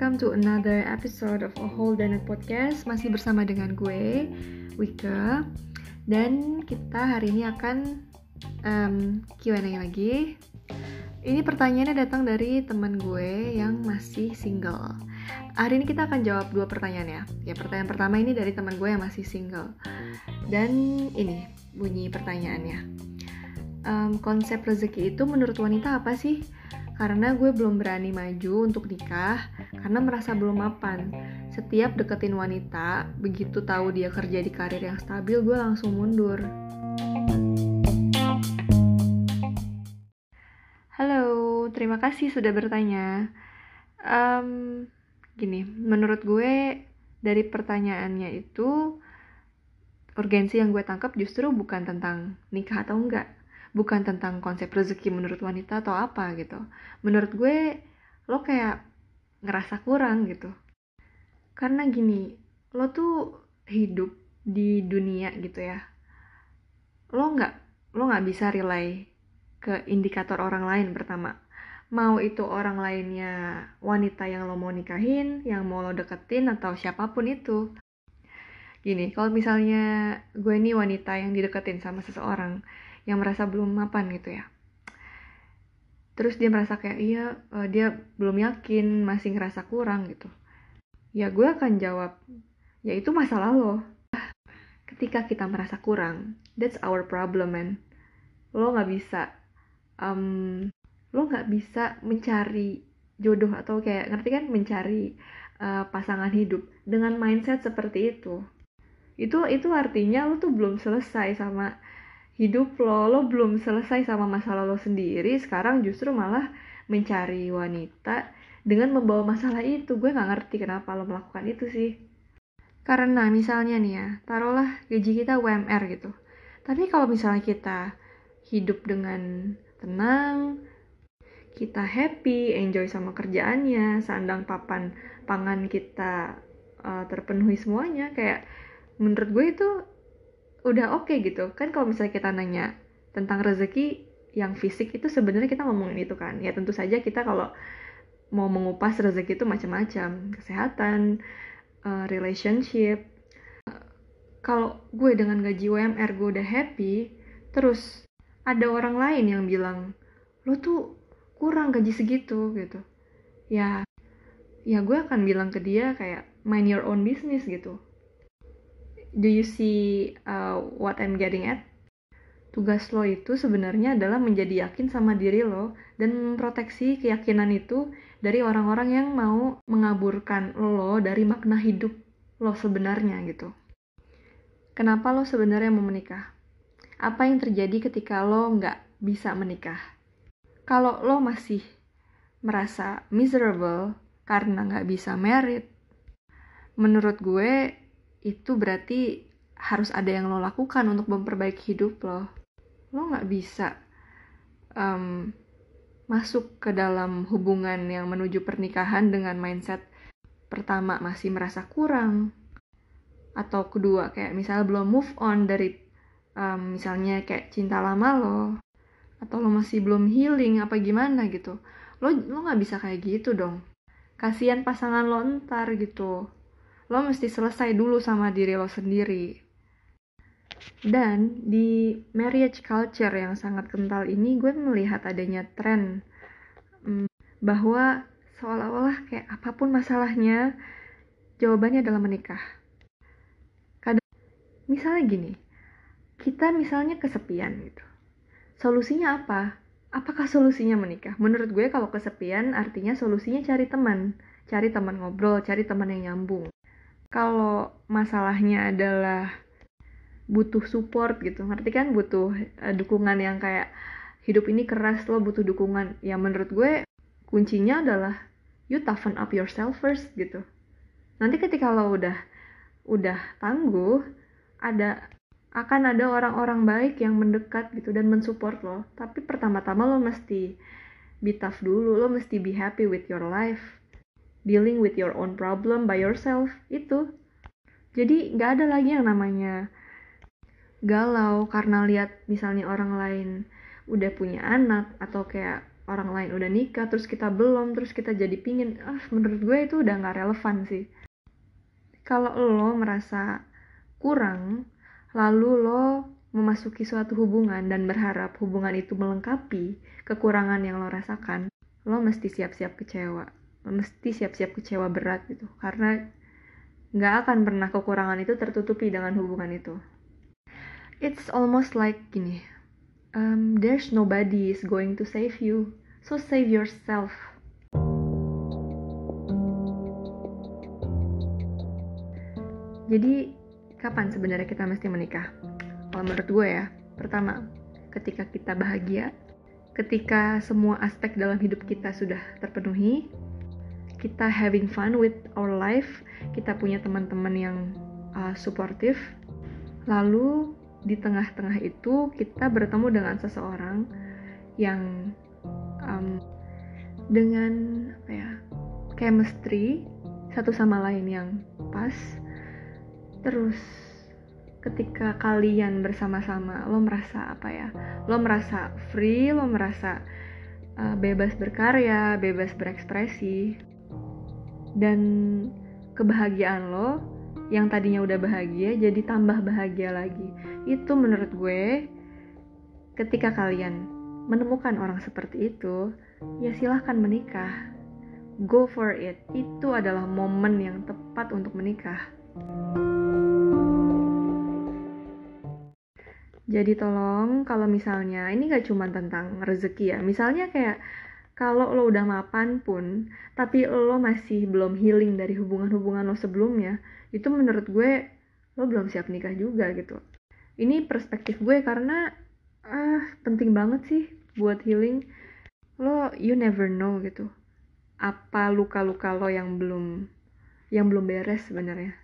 welcome to another episode of A Whole Donut Podcast. Masih bersama dengan gue, Wika. Dan kita hari ini akan um, Q&A lagi. Ini pertanyaannya datang dari teman gue yang masih single. Hari ini kita akan jawab dua pertanyaan ya. Ya pertanyaan pertama ini dari teman gue yang masih single. Dan ini bunyi pertanyaannya. Um, konsep rezeki itu menurut wanita apa sih? Karena gue belum berani maju untuk nikah karena merasa belum mapan. Setiap deketin wanita, begitu tahu dia kerja di karir yang stabil, gue langsung mundur. Halo, terima kasih sudah bertanya. Um, gini, menurut gue dari pertanyaannya itu urgensi yang gue tangkap justru bukan tentang nikah atau enggak, bukan tentang konsep rezeki menurut wanita atau apa gitu. Menurut gue lo kayak ngerasa kurang gitu. Karena gini lo tuh hidup di dunia gitu ya. Lo nggak lo nggak bisa rely ke indikator orang lain pertama. Mau itu orang lainnya wanita yang lo mau nikahin yang mau lo deketin atau siapa pun itu. Gini kalau misalnya gue ini wanita yang dideketin sama seseorang yang merasa belum mapan gitu ya. Terus dia merasa kayak iya uh, dia belum yakin masih ngerasa kurang gitu. Ya gue akan jawab ya itu masalah lo. Ketika kita merasa kurang that's our problem man. Lo nggak bisa um, lo nggak bisa mencari jodoh atau kayak ngerti kan? Mencari uh, pasangan hidup dengan mindset seperti itu. Itu itu artinya lo tuh belum selesai sama hidup lo lo belum selesai sama masalah lo sendiri sekarang justru malah mencari wanita dengan membawa masalah itu. Gue nggak ngerti kenapa lo melakukan itu sih. Karena misalnya nih ya taruhlah gaji kita UMR gitu. Tapi kalau misalnya kita hidup dengan tenang kita happy enjoy sama kerjaannya sandang papan pangan kita uh, terpenuhi semuanya kayak menurut gue itu udah oke okay gitu. Kan kalau misalnya kita nanya tentang rezeki yang fisik itu sebenarnya kita ngomongin itu kan. Ya tentu saja kita kalau mau mengupas rezeki itu macam-macam. Kesehatan uh, relationship. Kalau gue dengan gaji UMR gue udah happy terus ada orang lain yang bilang lo tuh kurang gaji segitu gitu. Ya ya gue akan bilang ke dia kayak mind your own business gitu do you see uh, what I'm getting at? Tugas lo itu sebenarnya adalah menjadi yakin sama diri lo dan memproteksi keyakinan itu dari orang-orang yang mau mengaburkan lo dari makna hidup lo sebenarnya gitu. Kenapa lo sebenarnya mau menikah? Apa yang terjadi ketika lo nggak bisa menikah? Kalau lo masih merasa miserable karena nggak bisa merit, menurut gue itu berarti harus ada yang lo lakukan untuk memperbaiki hidup lo. Lo nggak bisa um, masuk ke dalam hubungan yang menuju pernikahan dengan mindset pertama masih merasa kurang atau kedua kayak misalnya belum move on dari um, misalnya kayak cinta lama lo atau lo masih belum healing apa gimana gitu. Lo lo nggak bisa kayak gitu dong. Kasihan pasangan lo ntar gitu lo mesti selesai dulu sama diri lo sendiri. Dan di marriage culture yang sangat kental ini gue melihat adanya tren um, bahwa seolah-olah kayak apa pun masalahnya jawabannya adalah menikah. Kadang misalnya gini kita misalnya kesepian gitu. Solusinya apa? Apakah solusinya menikah? Menurut gue kalau kesepian artinya solusinya cari teman. Cari teman ngobrol cari teman yang nyambung kalau masalahnya adalah butuh support gitu. Ngerti kan? Butuh uh, dukungan yang kayak hidup ini keras lo butuh dukungan. Ya menurut gue kuncinya adalah you toughen up yourself first gitu. Nanti ketika lo udah udah tangguh ada akan ada orang-orang baik yang mendekat gitu dan mensupport lo. Tapi pertama-tama lo mesti be tough dulu lo mesti be happy with your life dealing with your own problem by yourself itu. Jadi nggak ada lagi yang namanya galau karena lihat misalnya orang lain udah punya anak atau kayak orang lain udah nikah terus kita belum terus kita jadi pingin. Ah menurut gue itu udah nggak relevan sih. Kalau lo merasa kurang lalu lo memasuki suatu hubungan dan berharap hubungan itu melengkapi kekurangan yang lo rasakan lo mesti siap-siap kecewa mesti siap-siap kecewa berat gitu. Karena nggak akan pernah kekurangan itu tertutupi dengan hubungan itu. It's almost like gini um, there's nobody is going to save you so save yourself. Jadi kapan sebenarnya kita mesti menikah? Kalau menurut gue ya pertama ketika kita bahagia ketika semua aspek dalam hidup kita sudah terpenuhi kita having fun with our life kita punya teman-teman yang uh, suportif lalu di tengah-tengah itu kita bertemu dengan seseorang yang um, dengan apa ya chemistry satu sama lain yang pas. Terus ketika kalian bersama-sama lo merasa apa ya lo merasa free lo merasa uh, bebas berkarya bebas berekspresi dan kebahagiaan lo yang tadinya udah bahagia jadi tambah bahagia lagi. Itu menurut gue ketika kalian menemukan orang seperti itu ya silahkan menikah. Go for it. Itu adalah momen yang tepat untuk menikah. Jadi tolong kalau misalnya ini gak cuma tentang rezeki ya. Misalnya kayak kalau lo udah mapan pun tapi lo masih belum healing dari hubungan-hubungan lo sebelumnya itu menurut gue lo belum siap nikah juga gitu. Ini perspektif gue karena ah penting banget sih buat healing. Lo you never know gitu apa luka-luka lo yang belum yang belum beres sebenarnya.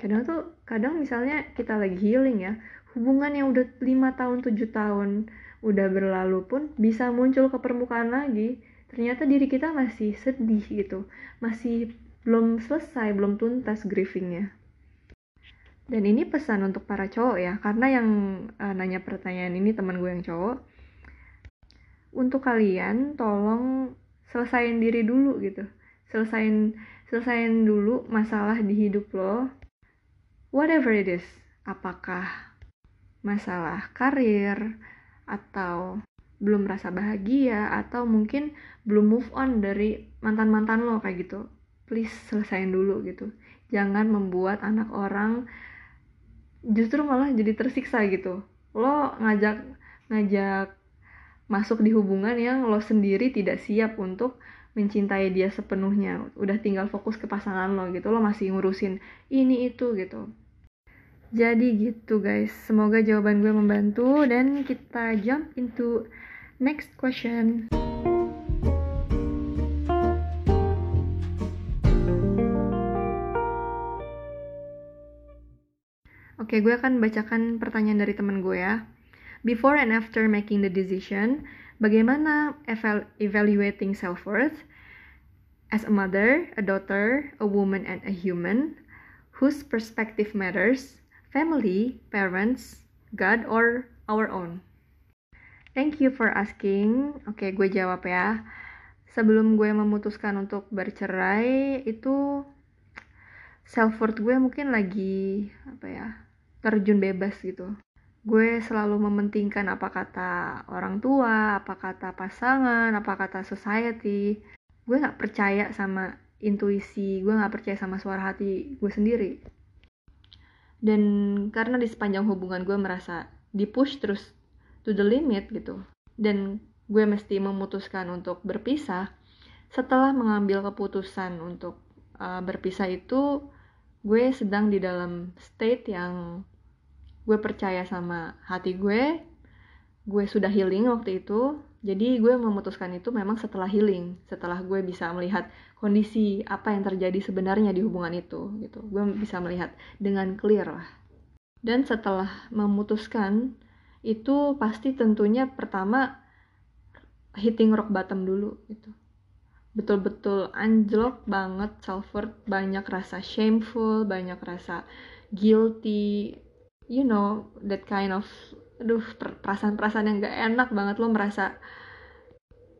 Kadang tuh kadang misalnya kita lagi healing ya hubungan yang udah lima tahun tujuh tahun udah berlalu pun bisa muncul ke permukaan lagi ternyata diri kita masih sedih gitu masih belum selesai, belum tuntas grievingnya. Dan ini pesan untuk para cowok ya, karena yang uh, nanya pertanyaan ini teman gue yang cowok. Untuk kalian, tolong selesain diri dulu gitu. Selesain selesain dulu masalah di hidup lo. Whatever it is, apakah masalah karir atau belum rasa bahagia atau mungkin belum move on dari mantan-mantan lo kayak gitu. Please selesain dulu gitu. Jangan membuat anak orang justru malah jadi tersiksa gitu. Lo ngajak ngajak masuk di hubungan yang lo sendiri tidak siap untuk mencintai dia sepenuhnya. Udah tinggal fokus ke pasangan lo gitu. Lo masih ngurusin ini itu gitu jadi gitu guys semoga jawaban gue membantu dan kita jump into next question Oke, gue akan bacakan pertanyaan dari temen gue ya. Before and after making the decision, bagaimana eval evaluating self-worth as a mother, a daughter, a woman, and a human? Whose perspective matters? Family, parents, God, or our own? Thank you for asking. Oke, gue jawab ya. Sebelum gue memutuskan untuk bercerai, itu self worth gue mungkin lagi apa ya terjun bebas gitu gue selalu mementingkan apa kata orang tua, apa kata pasangan, apa kata society. Gue gak percaya sama intuisi, gue gak percaya sama suara hati gue sendiri. Dan karena di sepanjang hubungan gue merasa di push terus to the limit gitu. Dan gue mesti memutuskan untuk berpisah. Setelah mengambil keputusan untuk uh, berpisah itu, gue sedang di dalam state yang gue percaya sama hati gue gue sudah healing waktu itu jadi gue memutuskan itu memang setelah healing setelah gue bisa melihat kondisi apa yang terjadi sebenarnya di hubungan itu gitu. Gue bisa melihat dengan clear lah. Dan setelah memutuskan itu pasti tentunya pertama hitting rock bottom dulu gitu. Betul-betul anjlok banget self worth banyak rasa shameful banyak rasa guilty you know that kind of aduh perasaan-perasaan yang gak enak banget lo merasa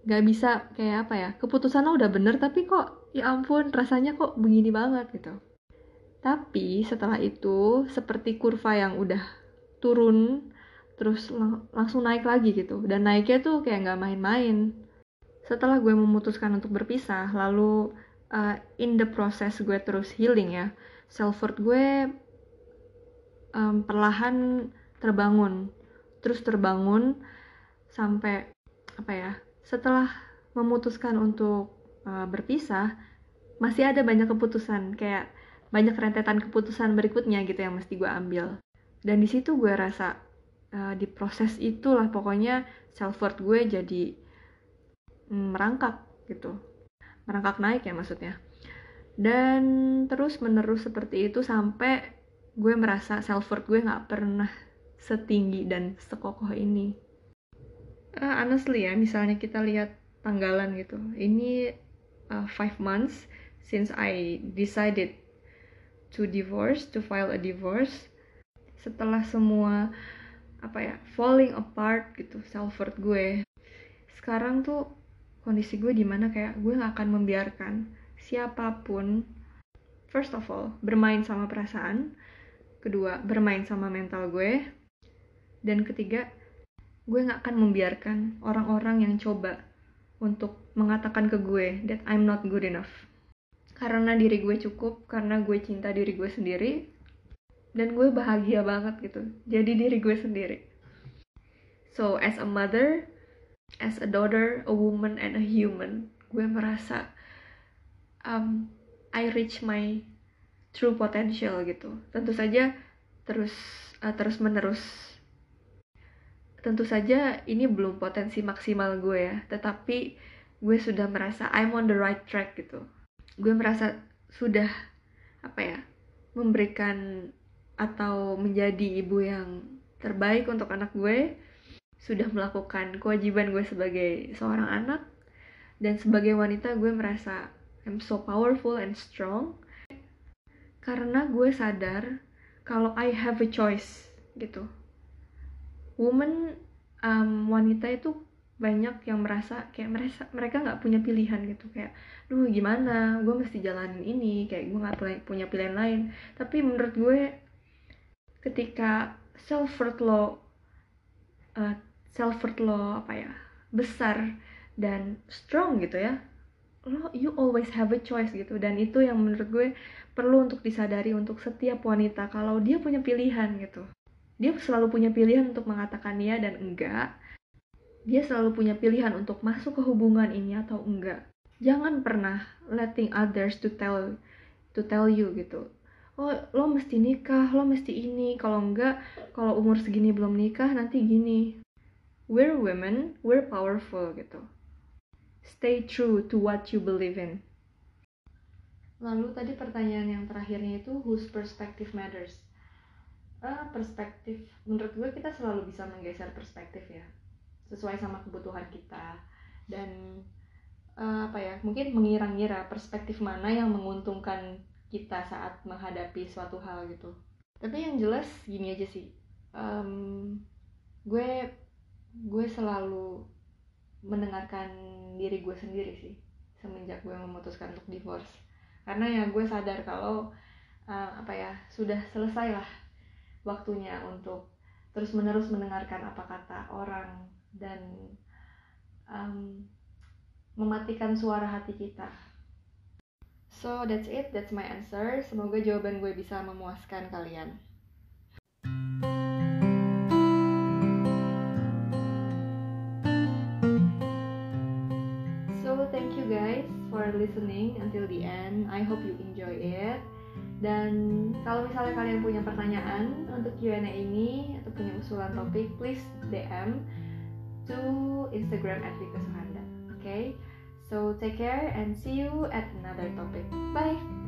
gak bisa kayak apa ya keputusan lo udah bener tapi kok ya ampun rasanya kok begini banget gitu. Tapi setelah itu seperti kurva yang udah turun terus lang langsung naik lagi gitu. Dan naiknya tuh kayak nggak main-main. Setelah gue memutuskan untuk berpisah lalu uh, in the process gue terus healing ya self worth gue um, perlahan terbangun terus terbangun sampai apa ya setelah memutuskan untuk uh, berpisah masih ada banyak keputusan kayak banyak rentetan keputusan berikutnya gitu yang mesti gue ambil. Dan di situ gue rasa uh, di proses itulah pokoknya self worth gue jadi mm, merangkak gitu. Merangkak naik ya maksudnya. Dan terus menerus seperti itu sampai gue merasa self worth gue nggak pernah setinggi dan sekokoh ini? Uh, honestly ya misalnya kita lihat tanggalan gitu. Ini uh, five months since I decided to divorce to file a divorce. Setelah semua apa ya falling apart gitu self worth gue. Sekarang tuh kondisi gue di mana kayak gue gak akan membiarkan siapa pun first of all bermain sama perasaan. Kedua bermain sama mental gue dan ketiga gue gak akan membiarkan orang-orang yang coba untuk mengatakan ke gue that I'm not good enough. Karena diri gue cukup, karena gue cinta diri gue sendiri, dan gue bahagia banget gitu. Jadi diri gue sendiri. So as a mother, as a daughter, a woman, and a human, gue merasa um, I reach my true potential gitu. Tentu saja terus uh, terus menerus tentu saja ini belum potensi maksimal gue ya, tetapi gue sudah merasa I'm on the right track gitu. Gue merasa sudah apa ya, memberikan atau menjadi ibu yang terbaik untuk anak gue, sudah melakukan kewajiban gue sebagai seorang anak dan sebagai wanita gue merasa I'm so powerful and strong karena gue sadar kalau I have a choice gitu woman um, wanita itu banyak yang merasa kayak merasa mereka nggak punya pilihan gitu. Kayak duh gimana? Gue mesti jalanin ini kayak gue nggak punya pilihan lain. Tapi menurut gue ketika self worth lo uh, self worth lo apa ya besar dan strong gitu ya lo you always have a choice gitu. Dan itu yang menurut gue perlu untuk disadari untuk setiap wanita kalau dia punya pilihan gitu dia selalu punya pilihan untuk mengatakan ya dan enggak. Dia selalu punya pilihan untuk masuk ke hubungan ini atau enggak. Jangan pernah letting others to tell to tell you gitu. Oh lo mesti nikah lo mesti ini. Kalau enggak kalau umur segini belum nikah nanti gini. We're women we're powerful gitu. Stay true to what you believe in. Lalu tadi pertanyaan yang terakhirnya itu whose perspective matters uh, perspektif. Menurut gue kita selalu bisa menggeser perspektif ya sesuai sama kebutuhan kita. Dan uh, apa ya mungkin mengira-ngira perspektif mana yang menguntungkan kita saat menghadapi suatu hal gitu. Tapi yang jelas gini aja sih um, gue gue selalu mendengarkan diri gue sendiri sih semenjak gue memutuskan untuk divorce. Karena ya gue sadar kalau uh, apa ya sudah selesai lah waktunya untuk terus menerus mendengarkan apa kata orang dan um, mematikan suara hati kita. So that's it, that's my answer. Semoga jawaban gue bisa memuaskan kalian. For listening until the end. I hope you enjoy it. Dan kalau misalnya kalian punya pertanyaan untuk Q&A ini atau punya usulan topik, please DM to Instagram at. Oke, okay? so take care and see you at another topic. Bye.